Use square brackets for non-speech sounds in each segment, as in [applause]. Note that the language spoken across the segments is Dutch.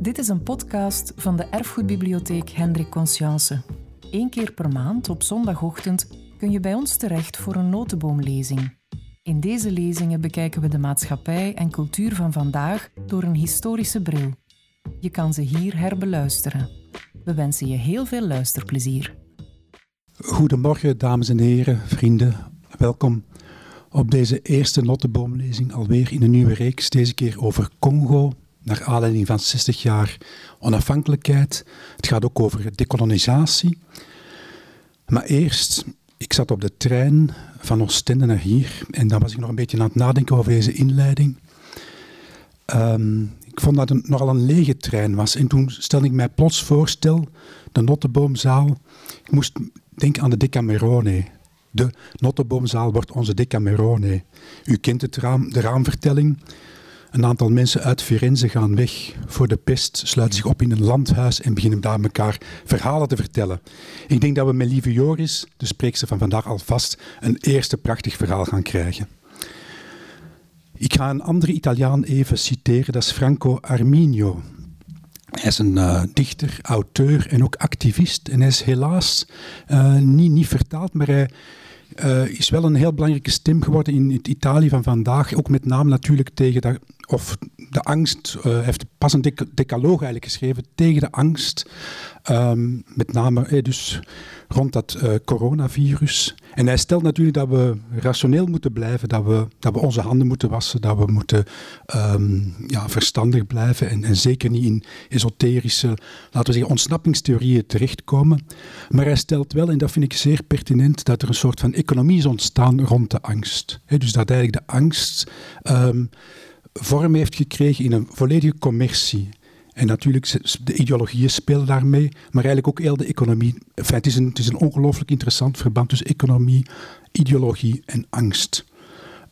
Dit is een podcast van de Erfgoedbibliotheek Hendrik Conscience. Eén keer per maand op zondagochtend kun je bij ons terecht voor een notenboomlezing. In deze lezingen bekijken we de maatschappij en cultuur van vandaag door een historische bril. Je kan ze hier herbeluisteren. We wensen je heel veel luisterplezier. Goedemorgen, dames en heren, vrienden. Welkom op deze eerste notenboomlezing alweer in een nieuwe reeks. Deze keer over Congo, naar aanleiding van 60 jaar onafhankelijkheid. Het gaat ook over dekolonisatie. Maar eerst, ik zat op de trein van Oostende naar hier en dan was ik nog een beetje aan het nadenken over deze inleiding. Um, ik vond dat het nogal een lege trein was. En toen stelde ik mij plots voor, stel, de Notteboomzaal. Ik moest denken aan de Decamerone. De Notteboomzaal wordt onze Decamerone. U kent het raam, de raamvertelling. Een aantal mensen uit Firenze gaan weg voor de pest, sluiten zich op in een landhuis en beginnen daar elkaar verhalen te vertellen. Ik denk dat we met lieve Joris, de spreekster van vandaag, alvast een eerste prachtig verhaal gaan krijgen. Ik ga een andere Italiaan even citeren, dat is Franco Arminio. Hij is een uh, dichter, auteur en ook activist. En hij is helaas uh, niet, niet vertaald, maar hij uh, is wel een heel belangrijke stem geworden in het Italië van vandaag. Ook met name natuurlijk tegen de, of de angst. Hij heeft pas een decaloog eigenlijk geschreven tegen de angst. Um, met name eh, dus rond dat coronavirus. En hij stelt natuurlijk dat we rationeel moeten blijven, dat we, dat we onze handen moeten wassen, dat we moeten um, ja, verstandig blijven en, zeker niet in esoterische, laten we zeggen, ontsnappingstheorieën terechtkomen. Maar hij stelt wel, en dat vind ik zeer pertinent, dat er een soort van economie is ontstaan rond de angst. Dus dat eigenlijk de angst um, vorm heeft gekregen in een volledige commercie. En natuurlijk, de ideologieën spelen daarmee, maar eigenlijk ook heel de economie. Het is een, het een ongelooflijk interessant verband tussen economie, ideologie en angst.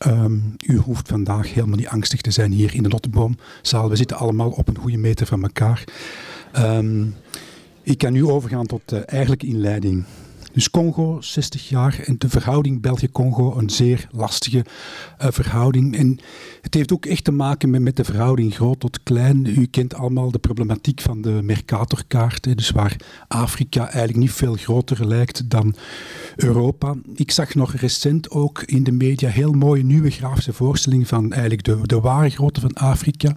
Um, u hoeft vandaag helemaal niet angstig te zijn hier in de Notteboomzaal. We zitten allemaal op een goede meter van elkaar. Um, ik kan nu overgaan tot de eigenlijke inleiding. Dus Congo, 60 jaar en de verhouding België-Congo, een zeer lastige uh, verhouding. En het heeft ook echt te maken met, de verhouding groot tot klein. U kent allemaal de problematiek van de Mercatorkaart, dus waar Afrika eigenlijk niet veel groter lijkt dan Europa. Ik zag nog recent ook in de media heel mooie nieuwe grafische voorstelling van eigenlijk de, de ware grootte van Afrika.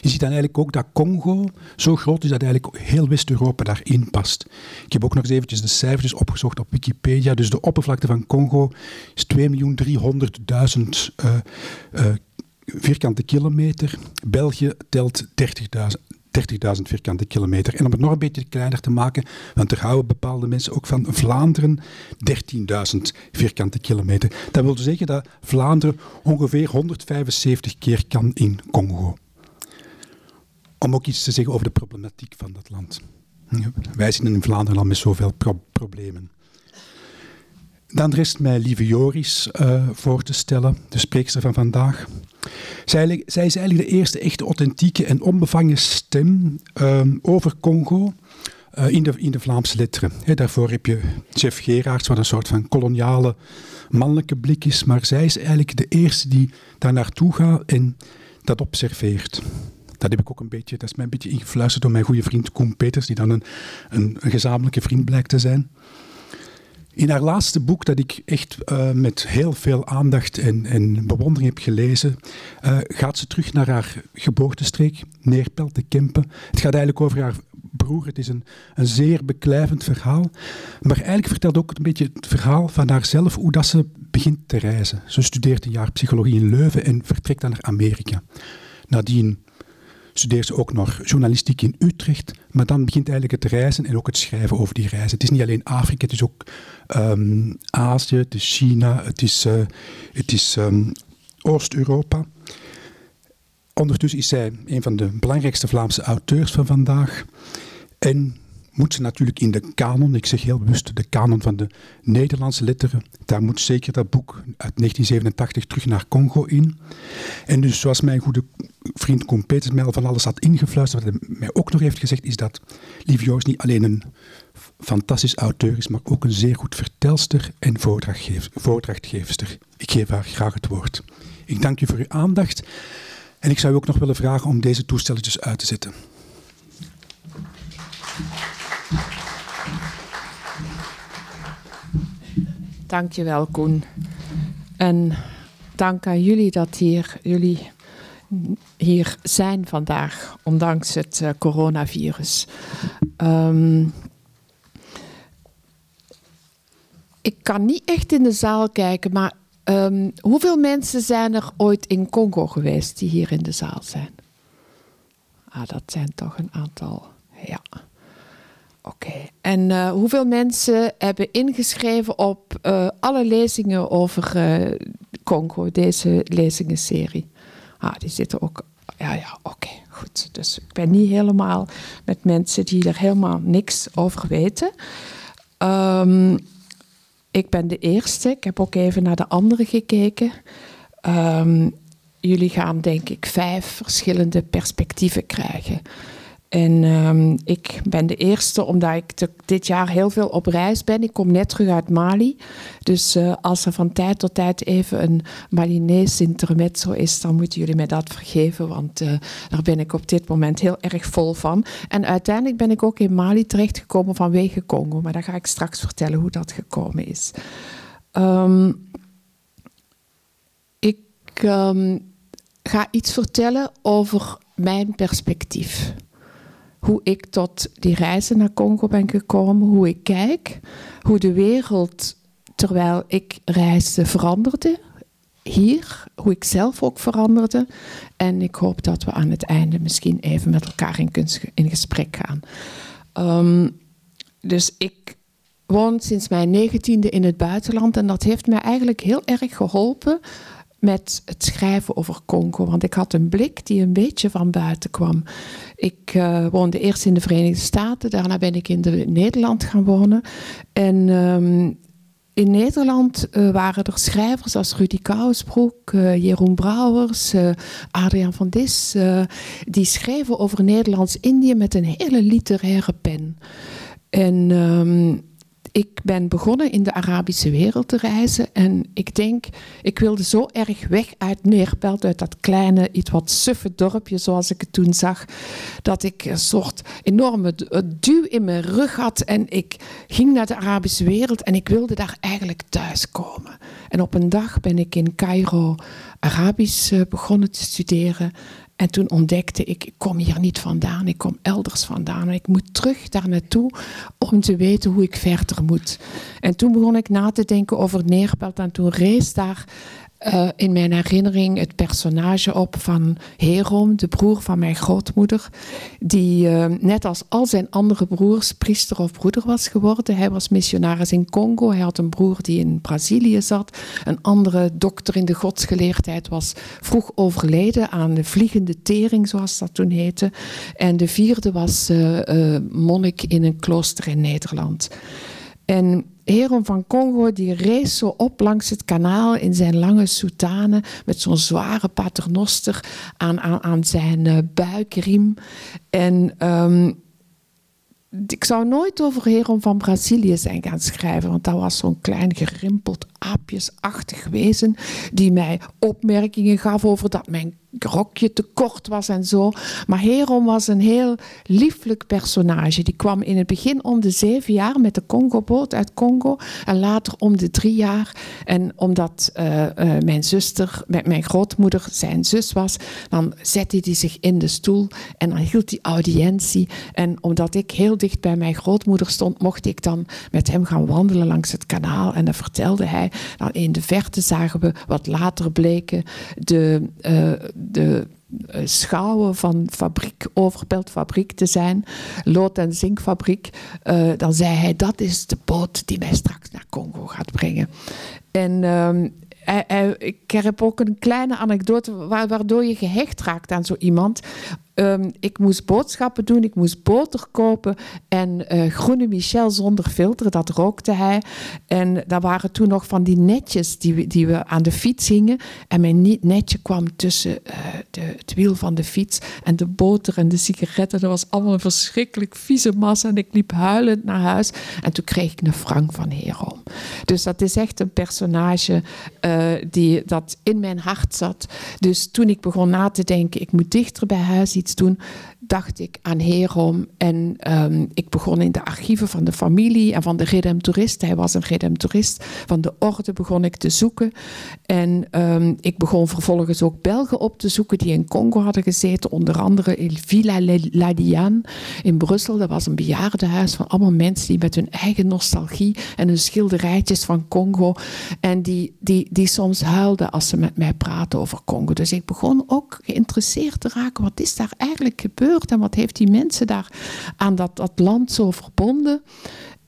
Je ziet dan eigenlijk ook dat Congo zo groot is dat eigenlijk heel West-Europa daarin past. Ik heb ook nog eens eventjes de cijfers opgezocht op Wikipedia. Dus de oppervlakte van Congo is 2.300.000 uh, uh, vierkante kilometer. België telt 30.000. 30.000 vierkante kilometer. En om het nog een beetje kleiner te maken, want er houden bepaalde mensen ook van Vlaanderen 13.000 vierkante kilometer. Dat wil dus zeggen dat Vlaanderen ongeveer 175 keer kan in Congo. Om ook iets te zeggen over de problematiek van dat land. Wij zitten in Vlaanderen al met zoveel pro problemen. Dan rest mij lieve Joris uh, voor te stellen, de spreekster van vandaag. Zij, zij, is eigenlijk de eerste echte authentieke en onbevangen stem uh, over Congo uh, in, de, in de Vlaamse letteren. Daarvoor heb je Jeff Gerards, wat een soort van koloniale mannelijke blik is, maar zij is eigenlijk de eerste die daar naartoe gaat en dat observeert. Dat heb ik ook een beetje, dat is mij een beetje ingefluisterd door mijn goede vriend Koen Peters, die dan een, een, een gezamenlijke vriend blijkt te zijn. In haar laatste boek, dat ik echt uh, met heel veel aandacht en, en bewondering heb gelezen, uh, gaat ze terug naar haar geboortestreek, Neerpelt te Kempen. Het gaat eigenlijk over haar broer. Het is een, een zeer beklijvend verhaal. Maar eigenlijk vertelt ook een beetje het verhaal van haarzelf, hoe dat ze begint te reizen. Ze studeert een jaar psychologie in Leuven en vertrekt dan naar Amerika. Nadien studeert ze ook nog journalistiek in Utrecht. Maar dan begint eigenlijk het reizen en ook het schrijven over die reizen. Het is niet alleen Afrika, het is ook um, Azië, het is China, het is, het is um, Oost-Europa. Ondertussen is zij een van de belangrijkste Vlaamse auteurs van vandaag. En moet ze natuurlijk in de kanon, ik zeg heel bewust de kanon van de Nederlandse letteren, daar moet zeker dat boek uit 1987 terug naar Congo in. En dus zoals mijn goede vriend Koen Peters mij al van alles had ingefluisterd, wat hij mij ook nog heeft gezegd, is dat Joos niet alleen een fantastisch auteur is, maar ook een zeer goed vertelster en voordrachtgeefster. Ik geef haar graag het woord. Ik dank u voor uw aandacht en ik zou u ook nog willen vragen om deze toestelletjes uit te zetten. Dankjewel, Koen. En dank aan jullie dat hier, jullie hier zijn vandaag, ondanks het eh, coronavirus. Ehm, ik kan niet echt in de zaal kijken, maar ehm, hoeveel mensen zijn er ooit in Congo geweest die hier in de zaal zijn? Ah, dat zijn toch een aantal. Ja. Oké. En uh, hoeveel mensen hebben ingeschreven op uh, alle lezingen over uh, Congo, deze lezingenserie? Ah, die zitten ook. Ja, ja, oké, goed. Dus ik ben niet helemaal met mensen die er helemaal niks over weten. Um, ik ben de eerste. Ik heb ook even naar de anderen gekeken. Um, jullie gaan denk ik vijf verschillende perspectieven krijgen. En um, ik ben de eerste omdat ik dit jaar heel veel op reis ben. Ik kom net terug uit Mali. Dus uh, als er van tijd tot tijd even een Malinees intermezzo is, dan moeten jullie mij dat vergeven. Want uh, daar ben ik op dit moment heel erg vol van. En uiteindelijk ben ik ook in Mali terechtgekomen vanwege Congo. Maar daar ga ik straks vertellen hoe dat gekomen is. Um, ik um, ga iets vertellen over mijn perspectief hoe ik tot die reizen naar Congo ben gekomen, hoe ik kijk, hoe de wereld terwijl ik reisde veranderde. Hier, hoe ik zelf ook veranderde. En ik hoop dat we aan het einde misschien even met elkaar in, in gesprek gaan. Um, dus ik woon sinds mijn negentiende in het buitenland en dat heeft mij eigenlijk heel erg geholpen met het schrijven over Congo. Want ik had een blik die een beetje van buiten kwam. Ik uh, woonde eerst in de Verenigde Staten, daarna ben ik in de, Nederland gaan wonen. En um, in Nederland uh, waren er schrijvers als Rudy Kousbroek, uh, Jeroen Brouwers, uh, Adriaan van Dis. die schreven over Nederlands-Indië met een hele literaire pen. En um, ik ben begonnen in de Arabische wereld te reizen. En ik denk, ik wilde zo erg weg uit Neerpelt, uit dat kleine, iets wat suffe dorpje zoals ik het toen zag. Dat ik een soort enorme duw in mijn rug had. En ik ging naar de Arabische wereld en ik wilde daar eigenlijk thuiskomen. En op een dag ben ik in Cairo Arabisch eh, begonnen te studeren. En toen ontdekte ik, ik kom hier niet vandaan, ik kom elders vandaan. En ik moet terug daar naartoe om te weten hoe ik verder moet. En toen begon ik na te denken over Neerpelt en toen rees daar uh, in mijn herinnering het personage op van Herom, de broer van mijn grootmoeder, die uh, net als al zijn andere broers priester of broeder was geworden. Hij was missionaris in Congo, hij had een broer die in Brazilië zat, een andere dokter in de godsgeleerdheid was vroeg overleden aan de vliegende tering, zoals dat toen heette. En de vierde was uh, monnik in een klooster in Nederland. En Heron van Congo die rees zo op langs het kanaal in zijn lange soutane met zo'n zware paternoster aan, aan, aan zijn uh, buikriem. En um, ik zou nooit over Heron van Brazilië zijn gaan schrijven, want dat was zo'n klein gerimpeld aapjesachtig wezen die mij opmerkingen gaf over dat mijn rokje te kort was en zo. Maar Heron was een heel lieflijk personage. Die kwam in het begin om de zeven jaar met de Congo-boot uit Congo en later om de drie jaar. En omdat uh, uh, mijn zuster, met mijn grootmoeder, zijn zus was, dan zette hij zich in de stoel en dan hield hij audiëntie. En omdat ik heel dicht bij mijn grootmoeder stond, mocht ik dan met hem gaan wandelen langs het kanaal. En dan vertelde hij, dan in de verte zagen we wat later bleken de... Uh, de eh, schouwen van fabriek, Overpeltfabriek te zijn, lood- en zinkfabriek, uh, dan zei hij dat is de boot die mij straks naar Congo gaat brengen. En hij, ik heb ook een kleine anekdote waardoor je gehecht raakt aan zo iemand. Um, ik moest boodschappen doen, ik moest boter kopen en uh, groene Michel zonder filter, dat rookte hij. En daar waren toen nog van die netjes die, die we aan de fiets hingen. En mijn netje kwam tussen uh, de, het wiel van de fiets en de boter en de sigaretten. Dat was allemaal een verschrikkelijk vieze massa en ik liep huilend naar huis. En toen kreeg ik een frank van Herom. Dus dat is echt een personage uh, die dat in mijn hart zat. Dus toen ik begon na te denken, ik moet dichter bij huis iets doen, dacht ik aan Herom. En ehm, ik begon in de archieven van de familie en van de redemptorist. Hij was een redemptorist. Van de orde begon ik te zoeken. En ehm, ik begon vervolgens ook Belgen op te zoeken die in Congo hadden gezeten. Onder andere in Villa Ladiane in Brussel. Dat was een bejaardenhuis van allemaal mensen die met hun eigen nostalgie en hun schilderijtjes van Congo. En die, die, die soms huilden als ze met mij praten over Congo. Dus ik begon ook geïnteresseerd te raken. Wat is daar eigenlijk gebeurd en wat heeft die mensen daar aan dat, dat land zo verbonden?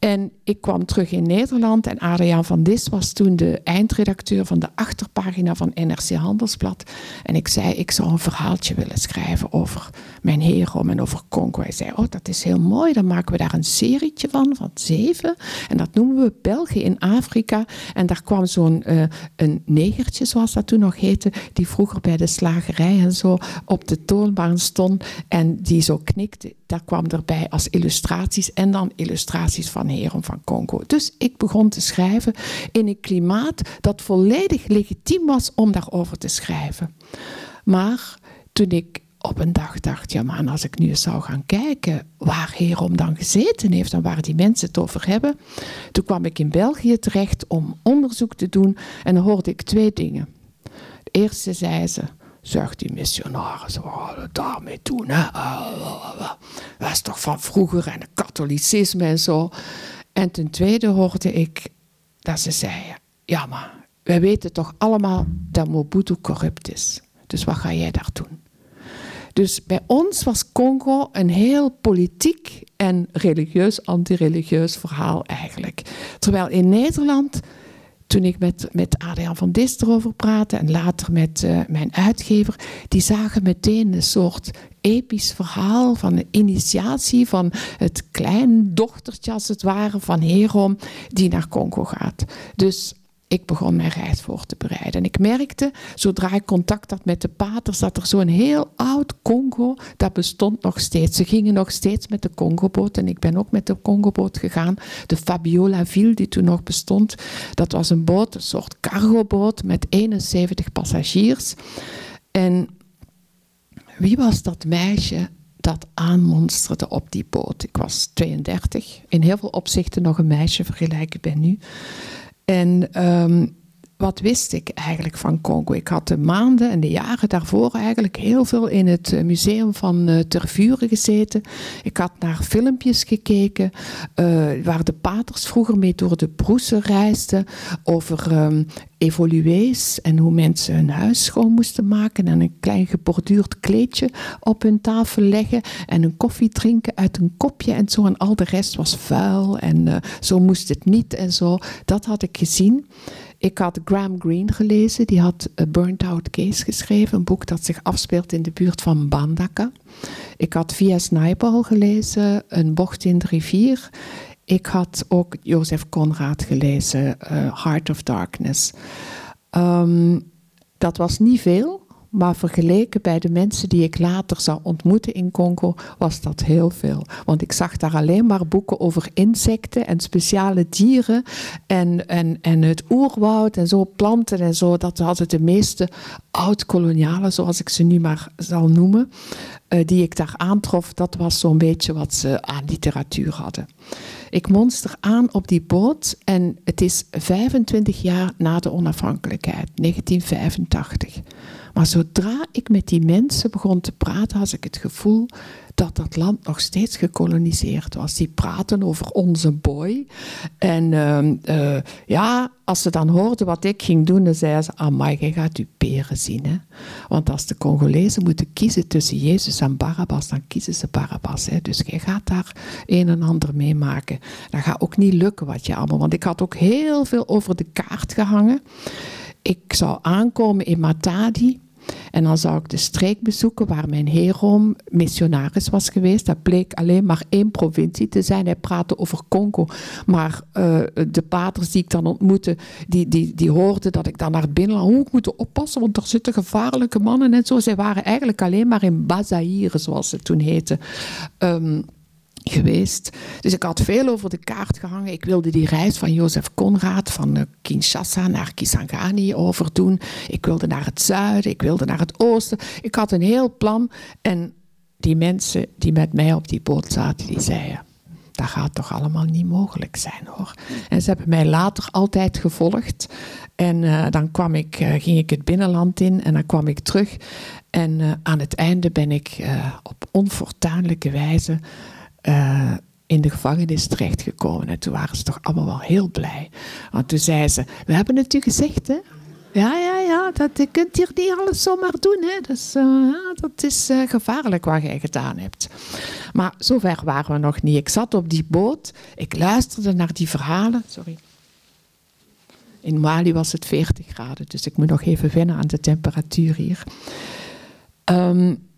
En ik kwam terug in Nederland en Adriaan van Dis was toen de eindredacteur van de achterpagina van NRC Handelsblad. En ik zei, ik zou een verhaaltje willen schrijven over mijn herom en over Congo. Hij zei, oh dat is heel mooi, dan maken we daar een serietje van, van zeven. En dat noemen we België in Afrika. En daar kwam zo'n uh, een negertje, zoals dat toen nog heette, die vroeger bij de slagerij en zo op de toonbaan stond en die zo knikte. Daar kwam erbij als illustraties en dan illustraties van Herom van Congo. Dus ik begon te schrijven in een klimaat dat volledig legitiem was om daarover te schrijven. Maar toen ik op een dag dacht, ja man, als ik nu eens zou gaan kijken waar Herom dan gezeten heeft en waar die mensen het over hebben. Toen kwam ik in België terecht om onderzoek te doen en dan hoorde ik twee dingen. De eerste zei ze, zegt die missionaris, we daarmee doen? Hè? Dat is toch van vroeger en het katholicisme en zo. En ten tweede hoorde ik dat ze zeiden: Ja, maar wij weten toch allemaal dat Mobutu corrupt is. Dus wat ga jij daar doen? Dus bij ons was Congo een heel politiek en religieus, antireligieus verhaal eigenlijk. Terwijl in Nederland, toen ik met, met Adriaan van Dis erover praatte en later met uh, mijn uitgever, die zagen meteen een soort episch verhaal van een initiatie van het kleindochtertje als het ware van Herom die naar Congo gaat. Dus ik begon mijn reis voor te bereiden. En ik merkte, zodra ik contact had met de paters, dat er zo'n heel oud Congo, dat bestond nog steeds. Ze gingen nog steeds met de Congoboot en ik ben ook met de Congoboot gegaan. De Fabiola Ville, die toen nog bestond, dat was een boot, een soort cargoboot met 71 passagiers. En wie was dat meisje dat aanmonsterde op die boot? Ik was 32, in heel veel opzichten nog een meisje vergelijken bij nu. En um, wat wist ik eigenlijk van Congo? Ik had de maanden en de jaren daarvoor eigenlijk heel veel in het eh, museum van uh, Tervuren gezeten. Ik had naar filmpjes gekeken uh, waar de paters vroeger mee door de broesen reisden over um, evoluees en hoe mensen hun huis schoon moesten maken en een klein geborduurd kleedje op hun tafel leggen en een koffie drinken uit een kopje en zo en al de rest was vuil en zo moest het niet en zo. Dat had ik gezien. Ik had Graham Greene gelezen, die had A Burnt Out Case geschreven, een boek dat zich afspeelt in de buurt van Bandaka. Ik had V.S. Naipaul gelezen, Een bocht in de rivier. Ik had ook Jozef Conrad gelezen, uh, Heart of Darkness. Um, dat was niet veel, maar vergeleken bij de mensen die ik later zou ontmoeten in Congo, was dat heel veel. Want ik zag daar alleen maar boeken over insecten en speciale dieren en, en, en het oerwoud en zo, planten en zo. Dat hadden de meeste oud-kolonialen, zoals ik ze nu maar zal noemen, uh, die ik daar aantrof. Dat was zo'n beetje wat ze aan literatuur hadden. Ik monster aan op die boot en het is 25 jaar na de onafhankelijkheid, 1985. Maar zodra ik met die mensen begon te praten, had ik het gevoel dat dat land nog steeds gekoloniseerd was. Die praten over onze boy. En uh, ja, als ze dan hoorden wat ik ging doen, dan zeiden ze: Amai, je gaat uw peren zien. Want als de Congolezen moeten kiezen tussen Jezus en Barabbas, dan kiezen ze Barabbas. Dus je gaat daar een en ander meemaken. Dat gaat ook niet lukken wat je allemaal. Want ik had ook heel veel over de kaart gehangen. Ik zou aankomen in Matadi. En dan zou ik de streek bezoeken waar mijn herom missionaris was geweest. Dat bleek alleen maar één provincie te zijn. Hij praatte over Congo. Maar uh, de paters die ik dan ontmoette, die, die, die hoorden dat ik dan naar binnen Hoe ik moet oppassen, want er zitten gevaarlijke mannen en zo. Zij waren eigenlijk alleen maar in Bazaire, zoals het toen heette. Um, geweest. Dus ik had veel over de kaart gehangen. Ik wilde die reis van Jozef Conrad van eh, Kinshasa naar Kisangani overdoen. Ik wilde naar het zuiden, ik wilde naar het oosten. Ik had een heel plan en die mensen die met mij op die boot zaten, die zeiden dat gaat toch allemaal niet mogelijk zijn hoor. En ze hebben mij later altijd gevolgd. En uh, dan kwam ik, uh, ging ik het binnenland in en dan kwam ik terug. En aan het einde ben ik op onfortuinlijke wijze in de gevangenis terechtgekomen. En toen waren ze toch allemaal wel heel blij. Want toen zei ze, we hebben het u gezegd hè. Ja, ja, ja, dat, je kunt hier niet alles zomaar doen. Hè. Dus, uh, dat is uh, gevaarlijk wat jij gedaan hebt. Maar zover waren we nog niet. Ik zat op die boot, ik luisterde naar die verhalen. Sorry. In Mali was het 40 graden, dus ik moet nog even wennen aan de temperatuur hier. Um,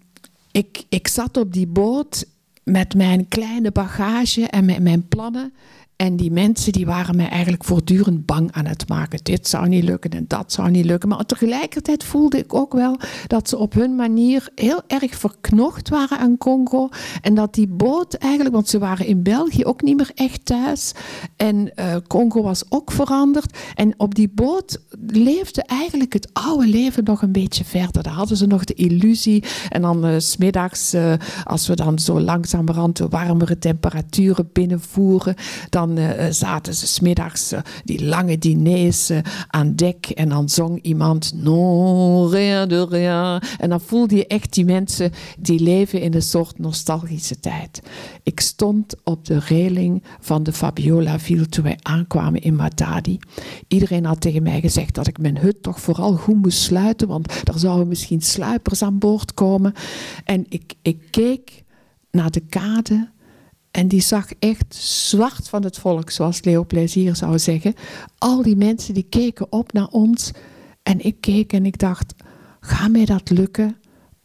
ik, ik zat op die boot met mijn kleine bagage en met mijn plannen. En die mensen die waren mij eigenlijk voortdurend bang aan het maken. Dit zou niet lukken en dat zou niet lukken. Maar tegelijkertijd voelde ik ook wel dat ze op hun manier heel erg verknocht waren aan Congo. En dat die boot eigenlijk, want ze waren in België ook niet meer echt thuis. En uh, Congo was ook veranderd. En op die boot leefde eigenlijk het oude leven nog een beetje verder. Daar hadden ze nog de illusie. En dan uh, smiddags, uh, als we dan zo langzamerhand warmere temperaturen binnenvoeren, dan dan uh, zaten ze smiddags uh, die lange diners aan dek en dan zong iemand non rien de rien. En dan voelde je echt die mensen die leven in een soort nostalgische tijd. Ik stond op de reling van de Fabiola Ville toen wij aankwamen in Matadi. Iedereen had tegen mij gezegd dat ik mijn hut toch vooral goed moest sluiten, want er zouden misschien sluipers aan boord komen. En ik, ik keek naar de kade en die zag echt zwart van het volk, zoals Leo Plezier zou zeggen. Al die mensen die keken op naar ons. En ik keek en ik dacht, ga mij dat lukken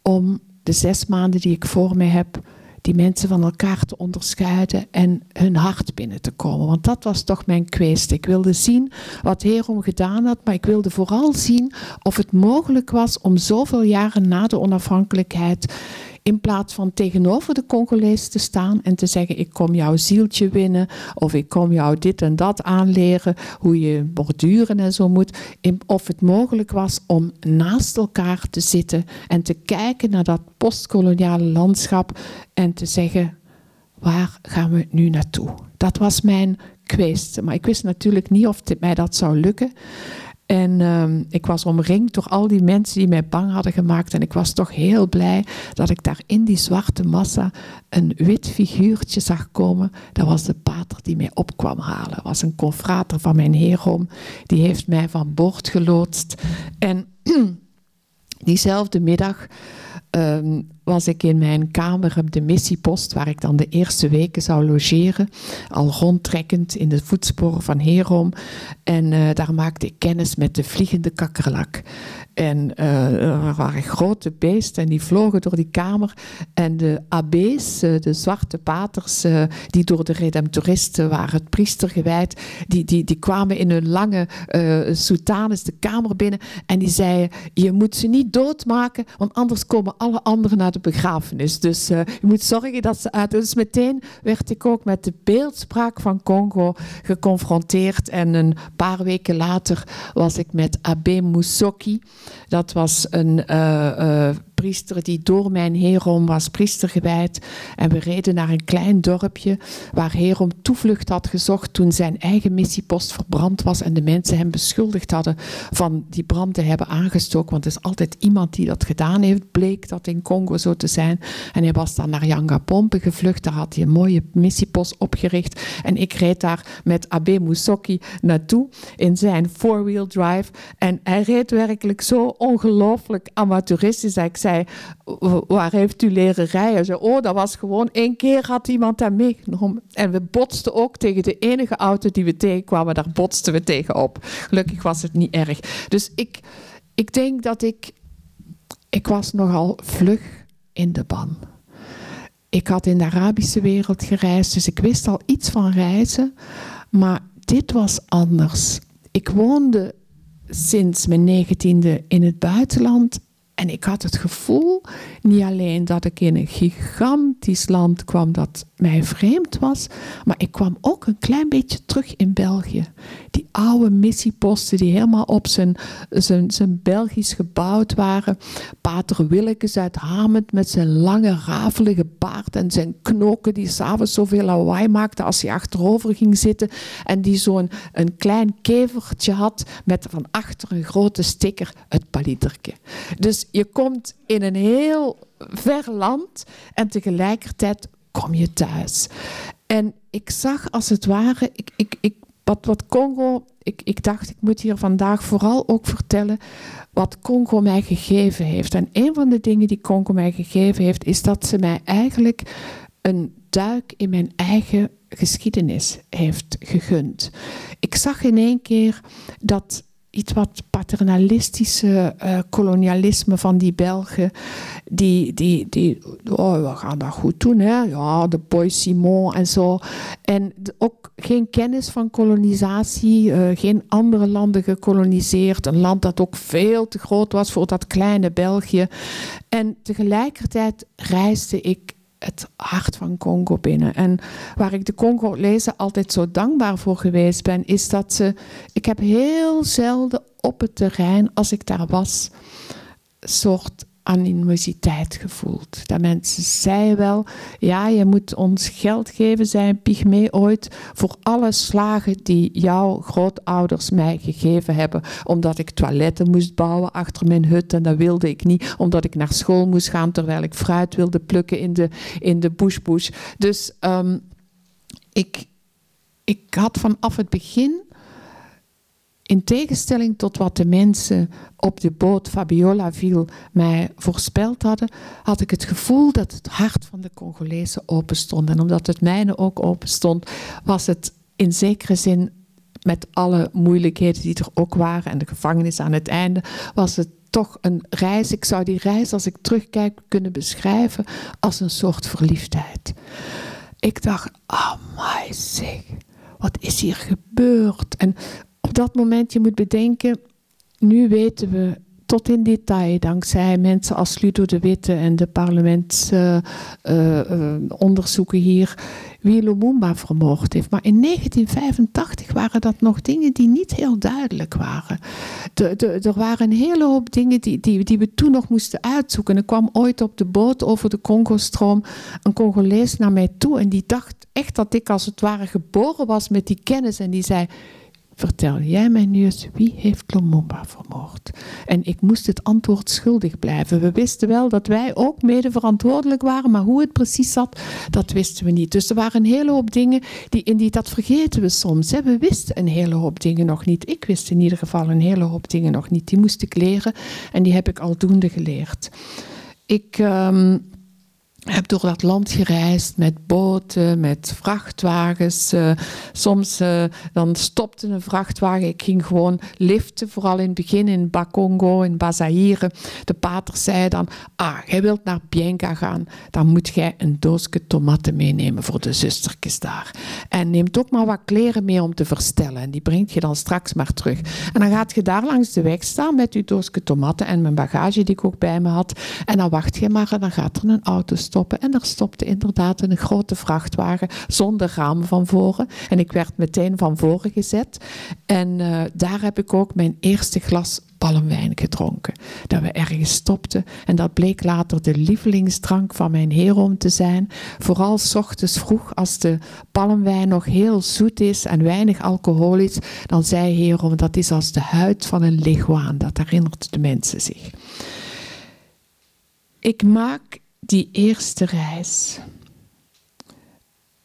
om de zes maanden die ik voor me heb, die mensen van elkaar te onderscheiden en hun hart binnen te komen. Want dat was toch mijn kwestie. Ik wilde zien wat Herom gedaan had, maar ik wilde vooral zien of het mogelijk was om zoveel jaren na de onafhankelijkheid in plaats van tegenover de Congolees te staan en te zeggen: Ik kom jouw zieltje winnen. Of ik kom jou dit en dat aanleren. Hoe je borduren en zo moet. Of het mogelijk was om naast elkaar te zitten en te kijken naar dat postkoloniale landschap. En te zeggen: Waar gaan we nu naartoe? Dat was mijn kwestie. Maar ik wist natuurlijk niet of het mij dat zou lukken. En um, ik was omringd door al die mensen die mij bang hadden gemaakt. En ik was toch heel blij dat ik daar in die zwarte massa een wit figuurtje zag komen. Dat was de pater die mij opkwam halen. Dat was een confrater van mijn heerom. Die heeft mij van boord geloodst. En [clears throat] diezelfde middag um, was ik in mijn kamer op de missiepost, waar ik dan de eerste weken zou logeren, al rondtrekkend in de voetsporen van Herom. En uh, daar maakte ik kennis met de vliegende kakkerlak. En uh, er waren grote beesten en die vlogen door die kamer. En de abbés, uh, de zwarte paters, die door de redemptoristen waren het priester gewijd, die, die, die kwamen in hun lange soutanes de kamer binnen en die zeiden, je moet ze niet doodmaken, want anders komen alle anderen naar de begrafenis. Dus uh, je moet zorgen dat ze uit. Dus meteen werd ik ook met de beeldspraak van Congo geconfronteerd. En een paar weken later was ik met Abe Musoki. Dat was een uh, uh, priester die door mijn Herom was priester gewijd. En we reden naar een klein dorpje waar Herom toevlucht had gezocht toen zijn eigen missiepost verbrand was en de mensen hem beschuldigd hadden van die brand te hebben aangestoken. Want er is altijd iemand die dat gedaan heeft, bleek dat in Congo zo te zijn. En hij was dan naar Yangapompe gevlucht, daar had hij een mooie missiepost opgericht. En ik reed daar met Abe Musoki naartoe in zijn four-wheel drive. En hij reed werkelijk zo ongelooflijk amateuristisch ik zei, waar heeft u leren rijden? Zei, oh, dat was gewoon één keer had iemand daar meegenomen. En we botsten ook tegen de enige auto die we tegenkwamen, daar botsten we tegenop. Gelukkig was het niet erg. Dus ik, ik denk dat ik, ik was nogal vlug in de ban. Ik had in de Arabische wereld gereisd, dus ik wist al iets van reizen. Maar dit was anders. Ik woonde sinds mijn negentiende in het buitenland En ik had het gevoel, niet alleen dat ik in een gigantisch land kwam dat mij vreemd was, maar ik kwam ook een klein beetje terug in België. Die oude missieposten die helemaal op zijn, zijn, zijn Belgisch gebouwd waren. Pater Willekes uit Hamend met zijn lange rafelige baard en zijn knoken die s'avonds zoveel lawaai maakte als hij achterover ging zitten. En die zo'n een klein kevertje had met van achter een grote sticker het paliterke. Dus je komt in een heel ver land en tegelijkertijd kom je thuis. En ik zag als het ware, ik, ik, ik, wat, wat Congo, ik, ik dacht ik moet hier vandaag vooral ook vertellen wat Congo mij gegeven heeft. En een van de dingen die Congo mij gegeven heeft, is dat ze mij eigenlijk een duik in mijn eigen geschiedenis heeft gegund. Ik zag in één keer dat iets wat paternalistische uh, kolonialisme van die Belgen. Die, die, die oh, we gaan dat goed doen, hè? Ja, de Boy Simon en zo. En ook geen kennis van kolonisatie, uh, geen andere landen gekoloniseerd. Een land dat ook veel te groot was voor dat kleine België. En tegelijkertijd reisde ik het hart van Congo binnen. En waar ik de Congo lezen altijd zo dankbaar voor geweest ben, is dat ze. Ik heb heel zelden op het terrein, als ik daar was, soort animositeit gevoeld. Dat mensen zeiden wel, ja, je moet ons geld geven, zei pygmee ooit, voor alle slagen die jouw grootouders mij gegeven hebben, omdat ik toiletten moest bouwen achter mijn hut en dat wilde ik niet, omdat ik naar school moest gaan terwijl ik fruit wilde plukken in de, in de bush bush. Dus um, ik, ik had vanaf het begin in tegenstelling tot wat de mensen op de boot Fabiola viel mij voorspeld hadden, had ik het gevoel dat het hart van de Congolezen open stond. En omdat het mijne ook open stond, was het in zekere zin met alle moeilijkheden die er ook waren en de gevangenis aan het einde, was het toch een reis. Ik zou die reis, als ik terugkijk, kunnen beschrijven als een soort verliefdheid. Ik dacht, oh my zeg, wat is hier gebeurd? En op dat moment, je moet bedenken, nu weten we tot in detail, dankzij mensen als Ludo de Witte en de parlementsonderzoeken uh, uh, hier, wie Lumumba vermoord heeft. Maar in 1985 waren dat nog dingen die niet heel duidelijk waren. Er waren een hele hoop dingen die, die, die we toen nog moesten uitzoeken. Er kwam ooit op de boot over de Congo-stroom een Congolees naar mij toe en die dacht echt dat ik als het ware geboren was met die kennis en die zei Vertel jij mij nu eens wie heeft Lumumba vermoord? En ik moest het antwoord schuldig blijven. We wisten wel dat wij ook mede verantwoordelijk waren, maar hoe het precies zat, dat wisten we niet. Dus er waren een hele hoop dingen die in die, dat vergeten we soms. We wisten een hele hoop dingen nog niet. Ik wist in ieder geval een hele hoop dingen nog niet. Die moest ik leren en die heb ik aldoende geleerd. Ik. Um, heb door dat land gereisd met boten, met vrachtwagens. Uh, soms uh, dan stopte een vrachtwagen. Ik ging gewoon liften, vooral in het begin in Bakongo, in Bazaire. De pater zei dan, ah, jij wilt naar Bienga gaan, dan moet jij een doosje tomaten meenemen voor de zustertjes daar. En neemt ook maar wat kleren mee om te verstellen. En die brengt je dan straks maar terug. En dan gaat je daar langs de weg staan met je doosje tomaten en mijn bagage die ik ook bij me had. En dan wacht je maar en dan gaat er een auto stoppen. En er stopte inderdaad een grote vrachtwagen zonder ramen van voren. En ik werd meteen van voren gezet. En uh, daar heb ik ook mijn eerste glas palmwijn gedronken. Dat we ergens stopten. En dat bleek later de lievelingsdrank van mijn heer te zijn. Vooral s ochtends vroeg, als de palmwijn nog heel zoet is en weinig alcoholisch, dan zei Herom dat is als de huid van een leguaan. Dat herinnert de mensen zich. Ik maak die eerste reis.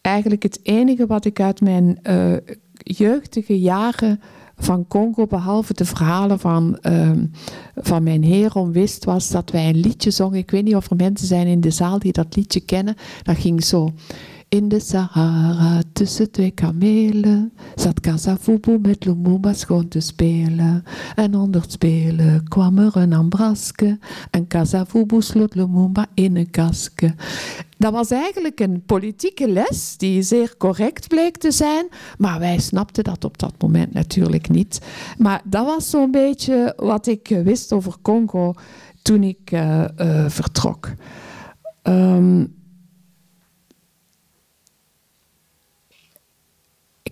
Eigenlijk het enige wat ik uit mijn uh, jeugdige jaren van Congo, behalve de verhalen van, uh, van mijn heer wist, was dat wij een liedje zongen. Ik weet niet of er mensen zijn in de zaal die dat liedje kennen. Dat ging zo. In de Sahara, tussen twee kamelen, zat Kasavubu met Lumumba schoon te spelen. En onder het spelen kwam er een ambraske en Kasavubu sloot Lumumba in een kaske. Dat was eigenlijk een politieke les die zeer correct bleek te zijn, maar wij snapten dat op dat moment natuurlijk niet. Maar dat was zo'n beetje wat ik wist over Congo toen ik uh, uh, vertrok. Um,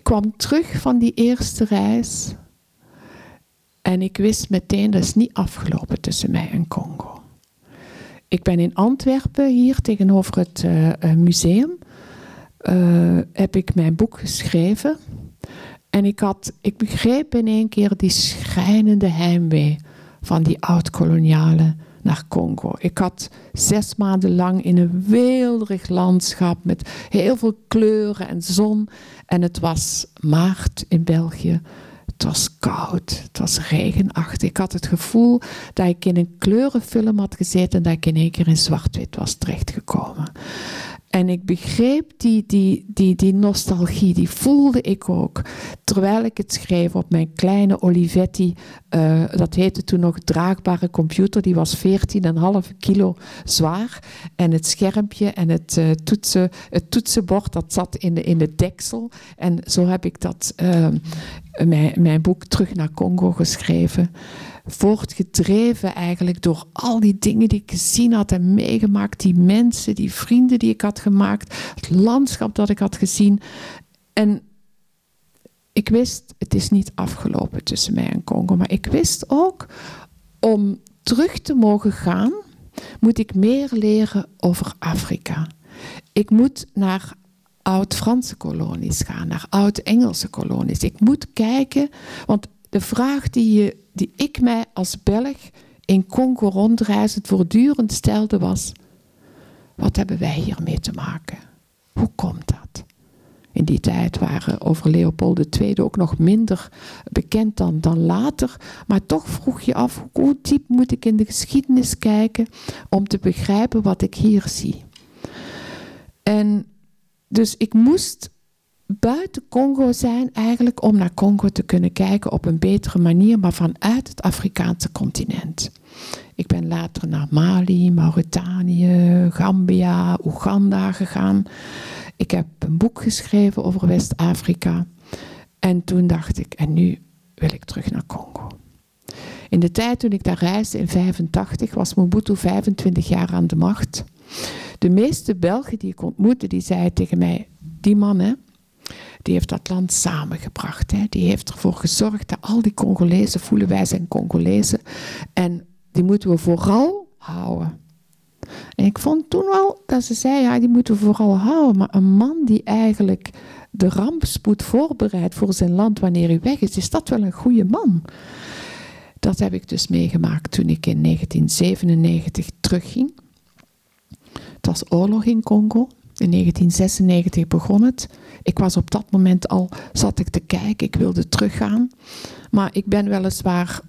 kwam terug van die eerste reis en ik wist meteen dat is niet afgelopen tussen mij en Congo. Ik ben in Antwerpen, hier tegenover het uh, museum, heb ik mijn boek geschreven. En ik, had, ik begreep in één keer die schrijnende heimwee van die oud-kolonialen naar Congo. Ik had zes maanden lang in een weelderig landschap met heel veel kleuren en zon. En het was maart in België. Het was koud, het was regenachtig. Ik had het gevoel dat ik in een kleurenfilm had gezeten en dat ik in één keer in zwart-wit was terechtgekomen. En ik begreep die, die, die, die nostalgie, die voelde ik ook. Terwijl ik het schreef op mijn kleine Olivetti, uh, dat heette toen nog draagbare computer, die was 14,5 kilo zwaar. En het schermpje en het, uh, toetsen, het toetsenbord, dat zat in de, in de deksel. En zo heb ik dat, uh, mijn, mijn boek Terug naar Congo geschreven voortgedreven eigenlijk door al die dingen die ik gezien had en meegemaakt, die mensen, die vrienden die ik had gemaakt, het landschap dat ik had gezien. En ik wist, het is niet afgelopen tussen mij en Congo, maar ik wist ook, om terug te mogen gaan, moet ik meer leren over Afrika. Ik moet naar oud-Franse kolonies gaan, naar oud-Engelse kolonies. Ik moet kijken, want de vraag die, je, die ik mij als Belg in Congo rondreizend voortdurend stelde was: wat hebben wij hiermee te maken? Hoe komt dat? In die tijd waren over Leopold II ook nog minder bekend dan, dan later. Maar toch vroeg je af, hoe diep moet ik in de geschiedenis kijken om te begrijpen wat ik hier zie? En dus ik moest buiten Congo zijn eigenlijk om naar Congo te kunnen kijken op een betere manier, maar vanuit het Afrikaanse continent. Ik ben later naar Mali, Mauritanië, Gambia, Oeganda gegaan. Ik heb een boek geschreven over West-Afrika. En toen dacht ik, en nu wil ik terug naar Congo. In de tijd toen ik daar reisde in 85 was Mobutu 25 jaar aan de macht. De meeste Belgen die ik ontmoette, die zeiden tegen mij, die man hè, die heeft dat land samengebracht. Hè. Die heeft ervoor gezorgd dat al die Congolezen voelen wij zijn Congolezen. En die moeten we vooral houden. En ik vond toen wel dat ze zei, ja, die moeten we vooral houden. Maar een man die eigenlijk de rampspoed voorbereidt voor zijn land wanneer hij weg is, is dat wel een goede man. Dat heb ik dus meegemaakt toen ik in 1997 terugging. Het was oorlog in Congo. In 1996 begon het. Ik was op dat moment al, zat ik te kijken, ik wilde teruggaan. Maar ik ben weliswaar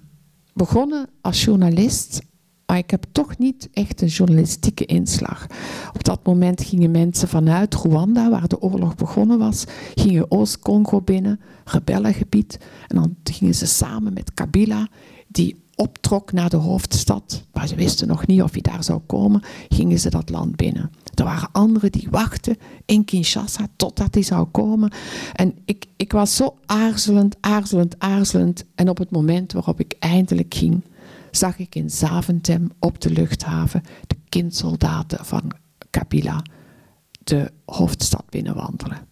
begonnen als journalist, maar ik heb toch niet echt een journalistieke inslag. Op dat moment gingen mensen vanuit Rwanda, waar de oorlog begonnen was, gingen Oost-Congo binnen, rebellengebied. En dan gingen ze samen met Kabila, die optrok naar de hoofdstad, maar ze wisten nog niet of hij daar zou komen, gingen ze dat land binnen. Er waren anderen die wachten in Kinshasa totdat hij zou komen. En ik, ik was zo aarzelend, aarzelend, aarzelend. En op het moment waarop ik eindelijk ging, zag ik in Zaventem op de luchthaven de kindsoldaten van Kabila de hoofdstad binnenwandelen.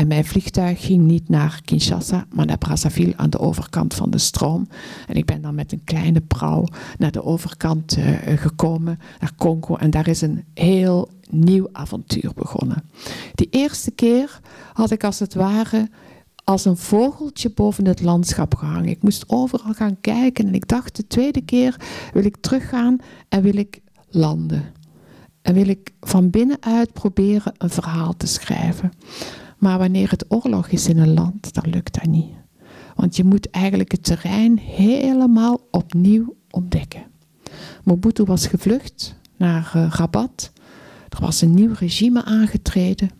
En mijn vliegtuig ging niet naar Kinshasa, maar naar Brazzaville aan de overkant van de stroom. En ik ben dan met een kleine prauw naar de overkant uh, gekomen, naar Congo. En daar is een heel nieuw avontuur begonnen. Die eerste keer had ik als het ware als een vogeltje boven het landschap gehangen. Ik moest overal gaan kijken en ik dacht de tweede keer wil ik teruggaan en wil ik landen. En wil ik van binnenuit proberen een verhaal te schrijven. Maar wanneer het oorlog is in een land, dan lukt dat niet. Want je moet eigenlijk het terrein helemaal opnieuw ontdekken. Mobutu was gevlucht naar uh, Rabat. Er was een nieuw regime aangetreden.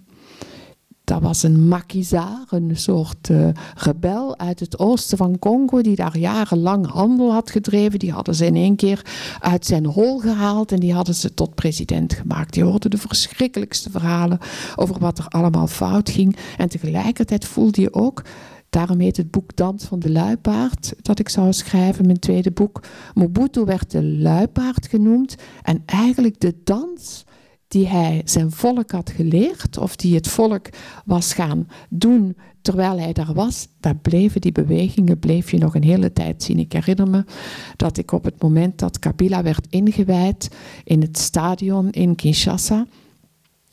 Dat was een makizaar, een soort uh, rebel uit het oosten van Congo, die daar jarenlang handel had gedreven. Die hadden ze in één keer uit zijn hol gehaald en die hadden ze tot president gemaakt. Die hoorde de verschrikkelijkste verhalen over wat er allemaal fout ging. En tegelijkertijd voelde je ook Daarom heet het boek Dans van de Luipaard, dat ik zou schrijven, mijn tweede boek. Mobutu werd de luipaard genoemd en eigenlijk de dans die hij zijn volk had geleerd, of die het volk was gaan doen terwijl hij daar was, daar bleven die bewegingen, bleef je nog een hele tijd zien. Ik herinner me dat ik op het moment dat Kabila werd ingewijd in het stadion in Kinshasa,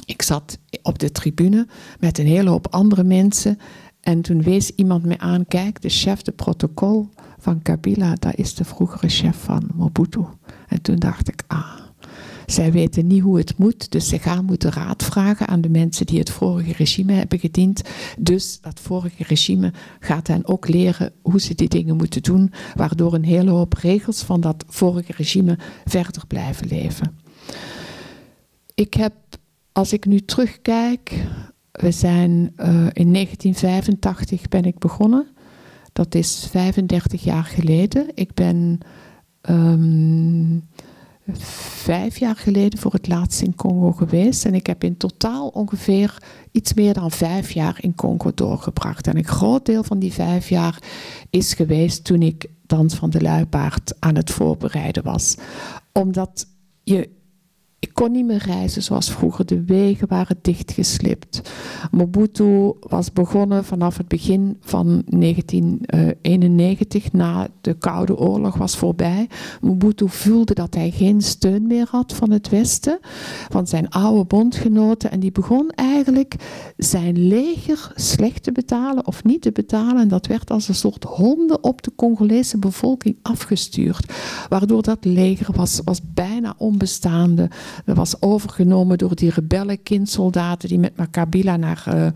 ik zat op de tribune met een hele hoop andere mensen en toen wees iemand me aan, kijk, de chef de protocol van Kabila, dat is de vroegere chef van Mobutu. En toen dacht ik, ah, zij weten niet hoe het moet, dus ze gaan moeten raad vragen aan de mensen die het vorige regime hebben gediend. Dus dat vorige regime gaat hen ook leren hoe ze die dingen moeten doen, waardoor een hele hoop regels van dat vorige regime verder blijven leven. Ik heb, als ik nu terugkijk, we zijn uh, in 1985 ben ik begonnen. Dat is 35 jaar geleden. Ik ben um, vijf jaar geleden voor het laatst in Congo geweest. En ik heb in totaal ongeveer iets meer dan vijf jaar in Congo doorgebracht. En een groot deel van die vijf jaar is geweest toen ik Dans van de Luipaard aan het voorbereiden was. Omdat je ik kon niet meer reizen zoals vroeger. De wegen waren dichtgeslipt. Mobutu was begonnen vanaf het begin van 1991, na de Koude Oorlog was voorbij. Mobutu voelde dat hij geen steun meer had van het Westen, van zijn oude bondgenoten. En die begon eigenlijk zijn leger slecht te betalen of niet te betalen. En dat werd als een soort honden op de Congolese bevolking afgestuurd. Waardoor dat leger was, was bijna onbestaande. Dat was overgenomen door die rebellenkindsoldaten die met Makabila naar, uh,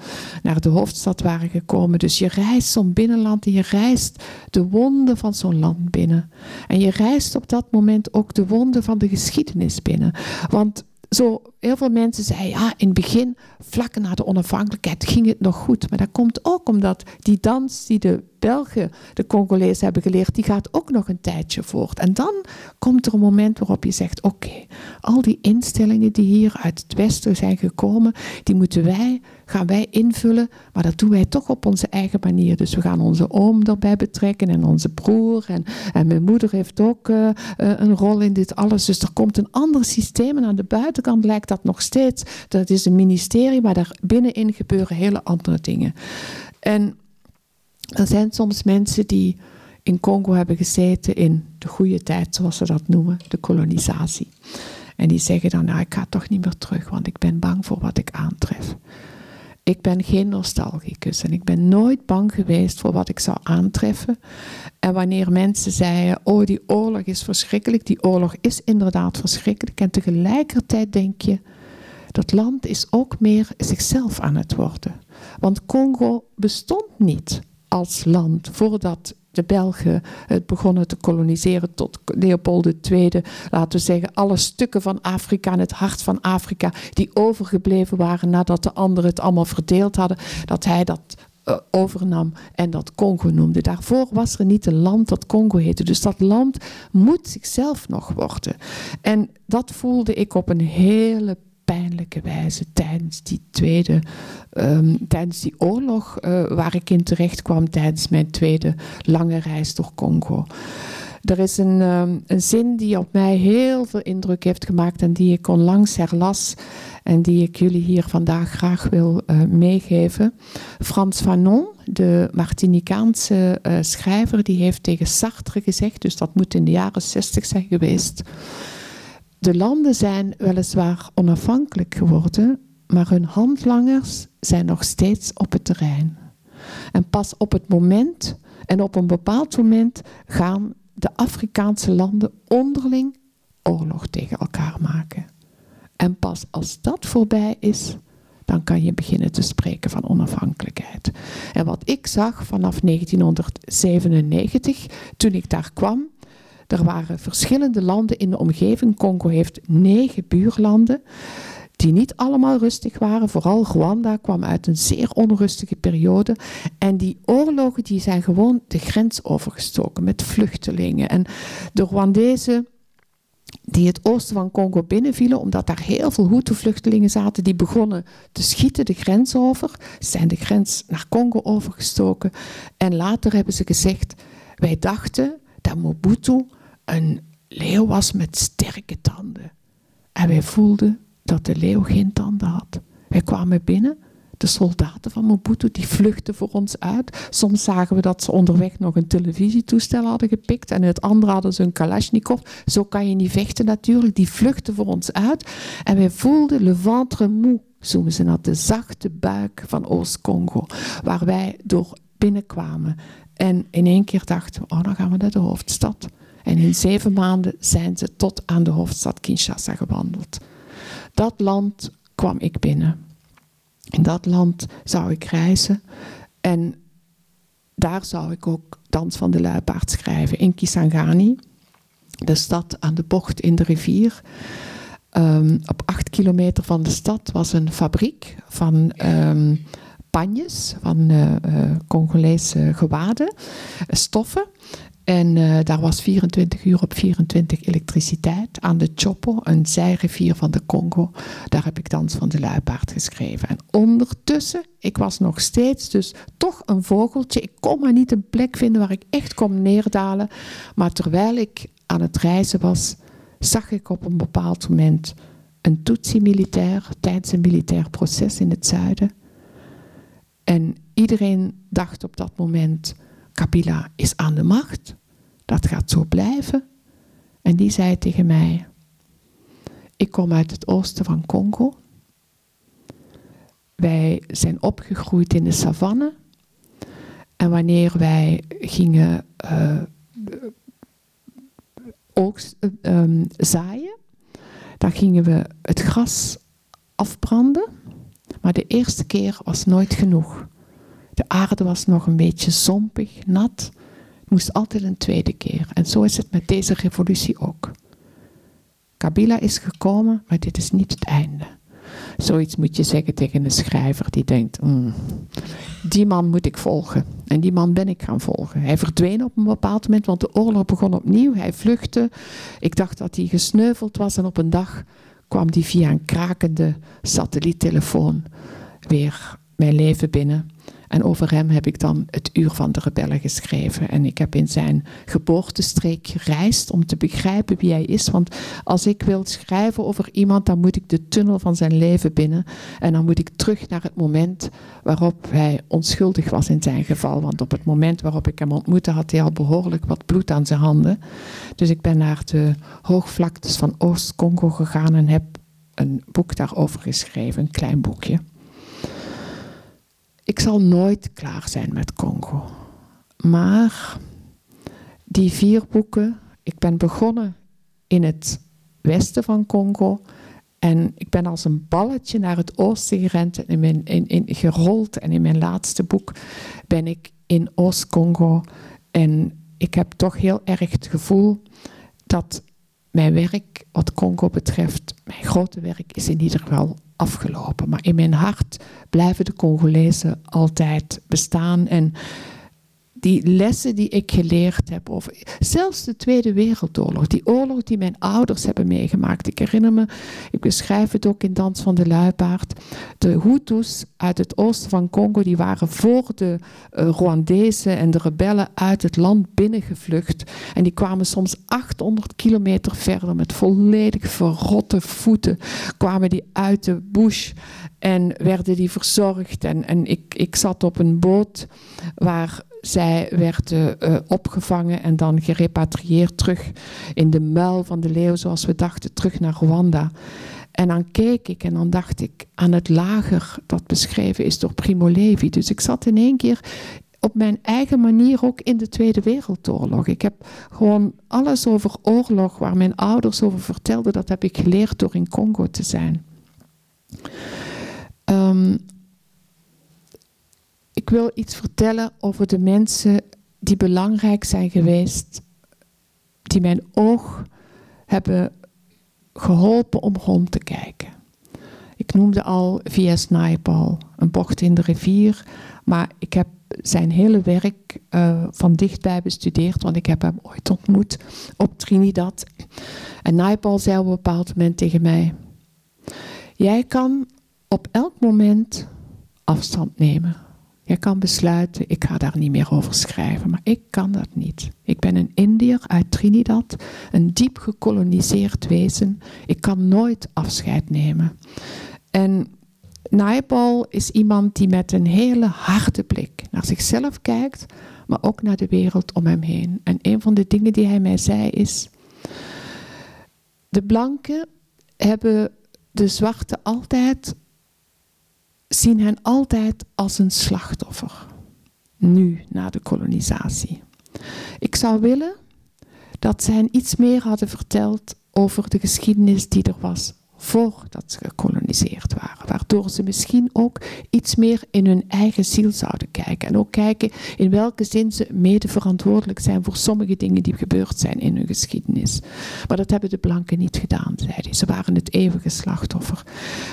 naar de hoofdstad waren gekomen. Dus je reist zo'n binnenland en je reist de wonden van zo'n land binnen. En je reist op dat moment ook de wonden van de geschiedenis binnen. Want zo heel veel mensen zeiden, ja, in het begin, vlak na de onafhankelijkheid, ging het nog goed. Maar dat komt ook omdat die dans die de Belgen, de Congolezen hebben geleerd, die gaat ook nog een tijdje voort. En dan komt er een moment waarop je zegt, oké, al die instellingen die hier uit het Westen zijn gekomen, die moeten wij, gaan wij invullen, maar dat doen wij toch op onze eigen manier. Dus we gaan onze oom erbij betrekken en onze broer en, en mijn moeder heeft ook uh, een rol in dit alles. Dus er komt een ander systeem en aan de buitenkant lijkt dat nog steeds, dat is een ministerie, maar daar binnenin gebeuren hele andere dingen. En er zijn soms mensen die in Congo hebben gezeten in de goede tijd, zoals ze dat noemen, de kolonisatie. En die zeggen dan, nou, ik ga toch niet meer terug, want ik ben bang voor wat ik aantref. Ik ben geen nostalgicus en ik ben nooit bang geweest voor wat ik zou aantreffen. En wanneer mensen zeiden, oh die oorlog is verschrikkelijk, die oorlog is inderdaad verschrikkelijk. En tegelijkertijd denk je, dat land is ook meer zichzelf aan het worden. Want Congo bestond niet als land voordat de Belgen het begonnen te koloniseren tot Leopold II, laten we zeggen, alle stukken van Afrika en het hart van Afrika die overgebleven waren nadat de anderen het allemaal verdeeld hadden, dat hij dat uh, overnam en dat Congo noemde. Daarvoor was er niet een land dat Congo heette. Dus dat land moet zichzelf nog worden. En dat voelde ik op een hele tijdens die tweede, um, tijdens die oorlog uh, waar ik in terecht kwam tijdens mijn tweede lange reis door Congo. Er is een, um, een zin die op mij heel veel indruk heeft gemaakt en die ik onlangs herlas en die ik jullie hier vandaag graag wil uh, meegeven. Frans Fanon, de Martinicaanse uh, schrijver, die heeft tegen Sartre gezegd, dus dat moet in de jaren zestig zijn geweest. De landen zijn weliswaar onafhankelijk geworden, maar hun handlangers zijn nog steeds op het terrein. En pas op het moment en op een bepaald moment gaan de Afrikaanse landen onderling oorlog tegen elkaar maken. En pas als dat voorbij is, dan kan je beginnen te spreken van onafhankelijkheid. En wat ik zag vanaf 1997, toen ik daar kwam, er waren verschillende landen in de omgeving. Congo heeft negen buurlanden die niet allemaal rustig waren. Vooral Rwanda kwam uit een zeer onrustige periode. En die oorlogen die zijn gewoon de grens overgestoken met vluchtelingen. En de Rwandezen die het oosten van Congo binnenvielen, omdat daar heel veel Hutu-vluchtelingen zaten, die begonnen te schieten de grens over, zijn de grens naar Congo overgestoken. En later hebben ze gezegd, wij dachten dat Mobutu een leeuw was met sterke tanden. En wij voelden dat de leeuw geen tanden had. Wij kwamen binnen de soldaten van Mobutu die vluchtten voor ons uit. Soms zagen we dat ze onderweg nog een televisietoestel hadden gepikt en het andere hadden ze een Kalashnikov. Zo kan je niet vechten natuurlijk. Die vluchtten voor ons uit en wij voelden le ventre mou, zoomen ze naar de zachte buik van Oost-Congo, waar wij door binnenkwamen. En in één keer dachten we, oh dan gaan we naar de hoofdstad. En in zeven maanden zijn ze tot aan de hoofdstad Kinshasa gewandeld. Dat land kwam ik binnen. In dat land zou ik reizen en daar zou ik ook Dans van de Luipaard schrijven in Kisangani, de stad aan de bocht in de rivier. Um, op acht kilometer van de stad was een fabriek van um, panjes, van uh, uh, Congolese gewaden, stoffen. En uh, daar was 24 uur op 24 elektriciteit aan de Chopo, een zijrivier van de Congo. Daar heb ik Dans van de Luipaard geschreven. En ondertussen, ik was nog steeds dus toch een vogeltje. Ik kon maar niet een plek vinden waar ik echt kon neerdalen. Maar terwijl ik aan het reizen was, zag ik op een bepaald moment een Tutsi-militair tijdens een militair proces in het zuiden. En iedereen dacht op dat moment Kabila is aan de macht. Dat gaat zo blijven. En die zei tegen mij: Ik kom uit het oosten van Congo. Wij zijn opgegroeid in de savanne. En wanneer wij gingen uh, zaaien, dan gingen we het gras afbranden. Maar de eerste keer was nooit genoeg. De aarde was nog een beetje zompig, nat. Het moest altijd een tweede keer. En zo is het met deze revolutie ook. Kabila is gekomen, maar dit is niet het einde. Zoiets moet je zeggen tegen een schrijver die denkt: mm, die man moet ik volgen. En die man ben ik gaan volgen. Hij verdween op een bepaald moment, want de oorlog begon opnieuw. Hij vluchtte. Ik dacht dat hij gesneuveld was en op een dag kwam hij via een krakende satelliettelefoon weer mijn leven binnen. En over hem heb ik dan het Uur van de Rebellen geschreven. En ik heb in zijn geboortestreek gereisd om te begrijpen wie hij is. Want als ik wil schrijven over iemand, dan moet ik de tunnel van zijn leven binnen. En dan moet ik terug naar het moment waarop hij onschuldig was in zijn geval. Want op het moment waarop ik hem ontmoette, had hij al behoorlijk wat bloed aan zijn handen. Dus ik ben naar de hoogvlaktes van Oost-Congo gegaan en heb een boek daarover geschreven, een klein boekje. Ik zal nooit klaar zijn met Congo. Maar die vier boeken, ik ben begonnen in het westen van Congo. En ik ben als een balletje naar het oosten gerend en in mijn, in, in, gerold. En in mijn laatste boek ben ik in Oost-Congo. En ik heb toch heel erg het gevoel dat mijn werk, wat Congo betreft, mijn grote werk, is in ieder geval afgelopen. Maar in mijn hart blijven de Congolezen altijd bestaan. En die lessen die ik geleerd heb over zelfs de Tweede Wereldoorlog, die oorlog die mijn ouders hebben meegemaakt. Ik herinner me, ik beschrijf het ook in Dans van de Luipaard, de Hutus uit het oosten van Congo, die waren voor de uh, en de rebellen uit het land binnengevlucht. En die kwamen soms 800 kilometer verder met volledig verrotte voeten, kwamen die uit de bush en werden die verzorgd. En, en ik, ik zat op een boot waar zij werden uh, opgevangen en dan gerepatrieerd terug in de muil van de leeuw, zoals we dachten, terug naar Rwanda. En dan keek ik en dan dacht ik aan het lager dat beschreven is door Primo Levi. Dus ik zat in één keer op mijn eigen manier ook in de Tweede Wereldoorlog. Ik heb gewoon alles over oorlog waar mijn ouders over vertelden, dat heb ik geleerd door in Congo te zijn. Um, ik wil iets vertellen over de mensen die belangrijk zijn geweest, die mijn oog hebben geholpen om rond te kijken. Ik noemde al via Naipaul, een bocht in de rivier, maar ik heb zijn hele werk uh, van dichtbij bestudeerd, want ik heb hem ooit ontmoet op Trinidad. En Naipaul zei op een bepaald moment tegen mij: Jij kan op elk moment afstand nemen. Je kan besluiten, ik ga daar niet meer over schrijven, maar ik kan dat niet. Ik ben een Indiër uit Trinidad, een diep gekoloniseerd wezen. Ik kan nooit afscheid nemen. En Naipaul is iemand die met een hele harde blik naar zichzelf kijkt, maar ook naar de wereld om hem heen. En een van de dingen die hij mij zei is: De blanken hebben de zwarte altijd zien hen altijd als een slachtoffer. Nu, na de kolonisatie. Ik zou willen dat zij iets meer hadden verteld over de geschiedenis die er was voordat ze gekoloniseerd waren. Waardoor ze misschien ook iets meer in hun eigen ziel zouden kijken. En ook kijken in welke zin ze mede verantwoordelijk zijn voor sommige dingen die gebeurd zijn in hun geschiedenis. Maar dat hebben de blanken niet gedaan, zei hij. Ze waren het eeuwige slachtoffer.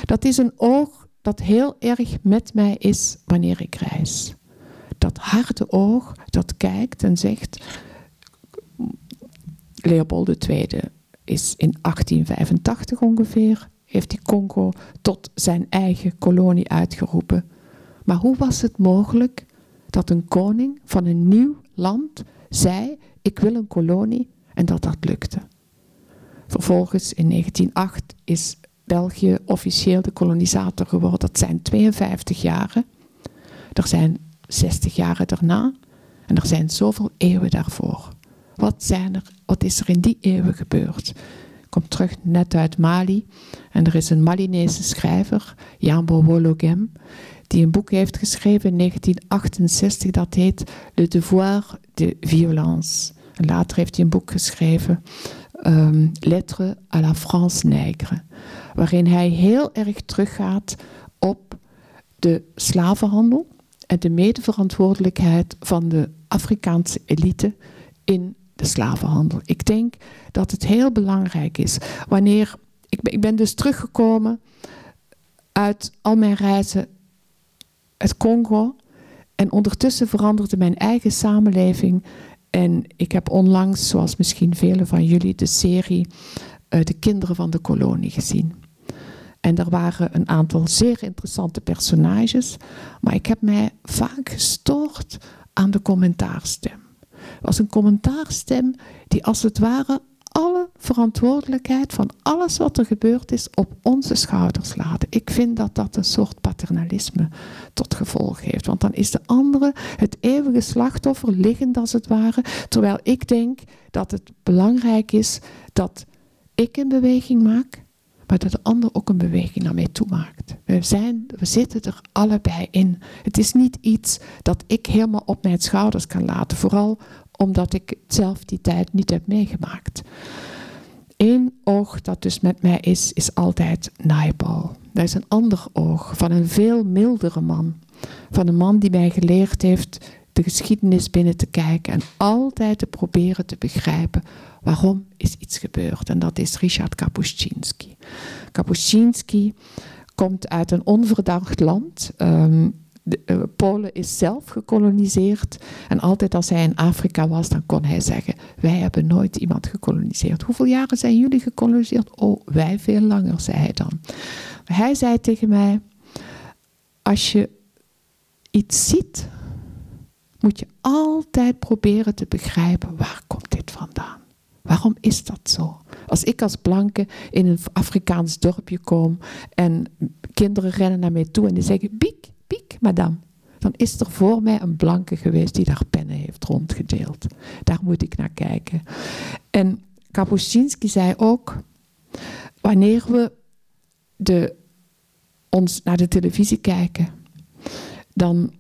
Dat is een oog dat heel erg met mij is wanneer ik reis. Dat harde oog dat kijkt en zegt. Leopold II is in 1885 ongeveer, heeft die Congo tot zijn eigen kolonie uitgeroepen. Maar hoe was het mogelijk dat een koning van een nieuw land zei: Ik wil een kolonie en dat dat lukte? Vervolgens in 1908 is België officieel de kolonisator geworden. Dat zijn 52 jaren. Er zijn 60 jaren daarna. En er zijn zoveel eeuwen daarvoor. Wat, zijn er, is er in die eeuwen gebeurd? Ik kom terug net uit Mali. En er is een Malinese schrijver, Jambo Wologem, die een boek heeft geschreven in 1968. Dat heet Le devoir de violence. En later heeft hij een boek geschreven, um, Lettre à la France nègre waarin hij heel erg teruggaat op de slavenhandel en de medeverantwoordelijkheid van de Afrikaanse elite in de slavenhandel. Ik denk dat het heel belangrijk is wanneer. Ik ben, ik ben dus teruggekomen uit al mijn reizen uit Congo. En ondertussen veranderde mijn eigen samenleving. En ik heb onlangs, zoals misschien velen van jullie, de serie uh, De Kinderen van de Kolonie gezien. En er waren een aantal zeer interessante personages, maar ik heb mij vaak gestoord aan de commentaarstem. Het was een commentaarstem die als het ware alle verantwoordelijkheid van alles wat er gebeurd is op onze schouders laten. Ik vind dat dat een soort paternalisme tot gevolg heeft. Want dan is de andere het eeuwige slachtoffer liggend als het ware. Terwijl ik denk dat het belangrijk is dat ik een beweging maak maar dat de ander ook een beweging naar mij toe maakt. We, zijn, we zitten er allebei in. Het is niet iets dat ik helemaal op mijn schouders kan laten, vooral omdat ik zelf die tijd niet heb meegemaakt. Eén oog dat dus met mij is, is altijd Naipaul. Dat is een ander oog van een veel mildere man. Van een man die mij geleerd heeft de geschiedenis binnen te kijken en altijd te proberen te begrijpen waarom is iets gebeurd. En dat is Richard Kapuscinski. Kapuscinski komt uit een onverdacht land. De, uh, Polen is zelf gekoloniseerd. En altijd als hij in Afrika was, dan kon hij zeggen: Wij hebben nooit iemand gekoloniseerd. Hoeveel jaren zijn jullie gekoloniseerd? Oh, wij veel langer, zei hij dan. Hij zei tegen mij: Als je iets ziet, moet je altijd proberen te begrijpen waar komt dit vandaan. Waarom is dat zo? Als ik als blanke in een Afrikaans dorpje kom en kinderen rennen naar mij toe en die zeggen: Piek, piek, madame. Dan is er voor mij een blanke geweest die daar pennen heeft rondgedeeld. Daar moet ik naar kijken. En Kapuscinski zei ook: wanneer we de, ons naar de televisie kijken, dan,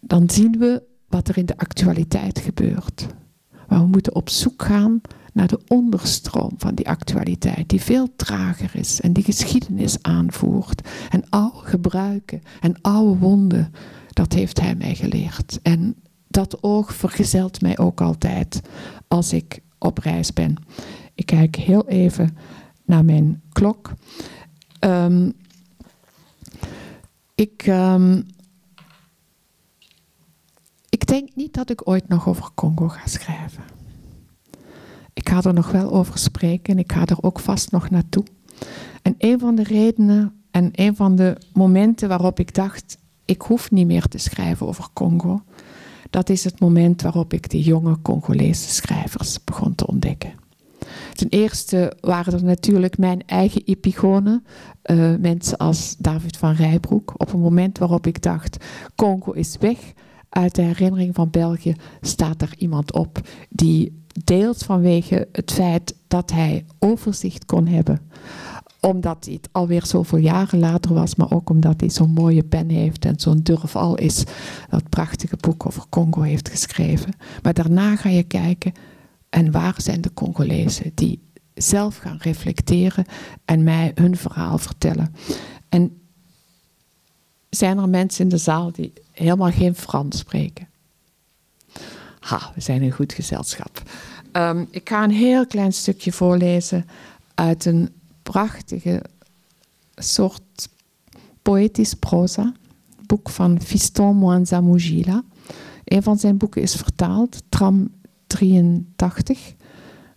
dan zien we wat er in de actualiteit gebeurt. Maar we moeten op zoek gaan naar de onderstroom van die actualiteit, die veel trager is en die geschiedenis aanvoert. En oude gebruiken en oude wonden, dat heeft hij mij geleerd. En dat oog vergezelt mij ook altijd als ik op reis ben. Ik kijk heel even naar mijn klok. Um, ik, um, denk niet dat ik ooit nog over Congo ga schrijven. Ik ga er nog wel over spreken en ik ga er ook vast nog naartoe. En een van de redenen en een van de momenten waarop ik dacht, ik hoef niet meer te schrijven over Congo, dat is het moment waarop ik de jonge Congolese schrijvers begon te ontdekken. Ten eerste waren er natuurlijk mijn eigen epigonen, uh, mensen als David van Rijbroek. Op een moment waarop ik dacht, Congo is weg uit de herinnering van België, staat er iemand op die deels vanwege het feit dat hij overzicht kon hebben omdat hij het alweer zoveel jaren later was, maar ook omdat hij zo'n mooie pen heeft en zo'n durf al is, dat prachtige boek over Congo heeft geschreven. Maar daarna ga je kijken, en waar zijn de Congolezen die zelf gaan reflecteren en mij hun verhaal vertellen. En zijn er mensen in de zaal die helemaal geen Frans spreken? We zijn een goed gezelschap. Um, ik ga een heel klein stukje voorlezen uit een prachtige soort poëtisch proza, boek van Fiston Mwanza Mujila. Een van zijn boeken is vertaald, Tram 83.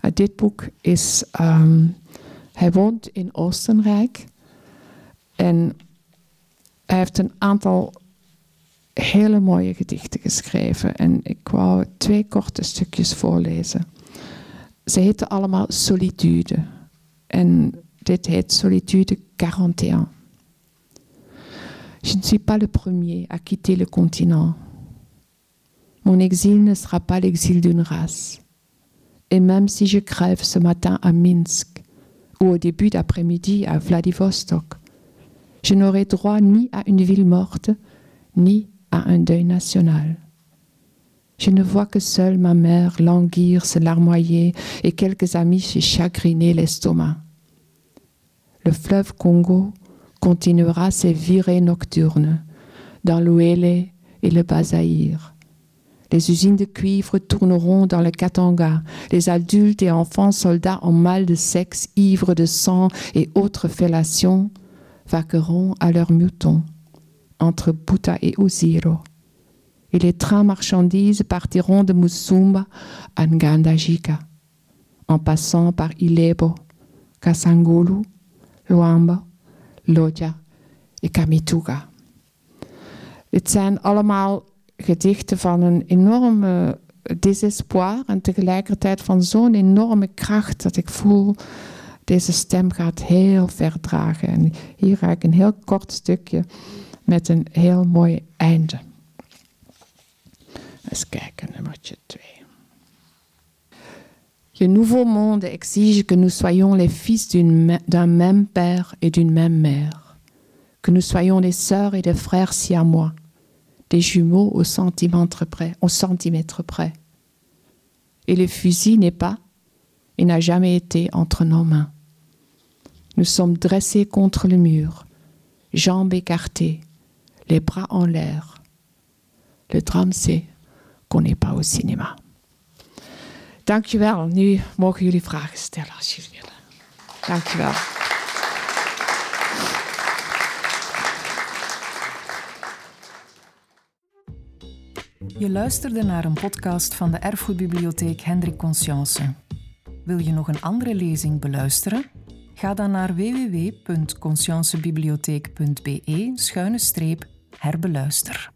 Uh, dit boek is, um, hij woont in Oostenrijk en hij heeft een aantal hele mooie gedichten geschreven. En ik wou twee korte stukjes voorlezen. Ze heten allemaal Solitude. En dit heet Solitude 41. Je ne suis pas le premier à quitter le continent. Mon exil ne sera pas l'exil d'une race. Et même si je crève ce matin à Minsk ou au début d'après-midi à Vladivostok, je n'aurai droit ni à une ville morte, ni à un deuil national. Je ne vois que seule ma mère languir, se larmoyer et quelques amis se chagriner l'estomac. Le fleuve Congo continuera ses virées nocturnes dans l'Ouélé et le Bazaïr. Les usines de cuivre tourneront dans le Katanga. Les adultes et enfants soldats en mal de sexe, ivres de sang et autres fellations, vaqueront à leurs moutons entre Buta et Uziro. Et les trains marchandises partiront de Musumba à Ngandajika, en passant par Ilebo, Kasangulu, Luamba, Lodja en Kamituga. Het zijn allemaal gedichten van een enorme desespoir en tegelijkertijd van zo'n enorme kracht dat ik voel, deze stem gaat heel ver dragen. En hier ga ik een heel kort stukje met een heel mooi einde. Eens kijken, nummertje 2. Le nouveau monde exige que nous soyons les fils d'un même père et d'une même mère, que nous soyons des sœurs et des frères si à moi, des jumeaux au centimètre près, au centimètre près. Et le fusil n'est pas et n'a jamais été entre nos mains. Nous sommes dressés contre le mur, jambes écartées, les bras en l'air. Le drame, c'est qu'on n'est pas au cinéma. Dankjewel. Nu mogen jullie vragen stellen als jullie willen. Dankjewel. Je luisterde naar een podcast van de Erfgoedbibliotheek Hendrik Conscience. Wil je nog een andere lezing beluisteren? Ga dan naar www.consciencebibliotheek.be-herbeluister.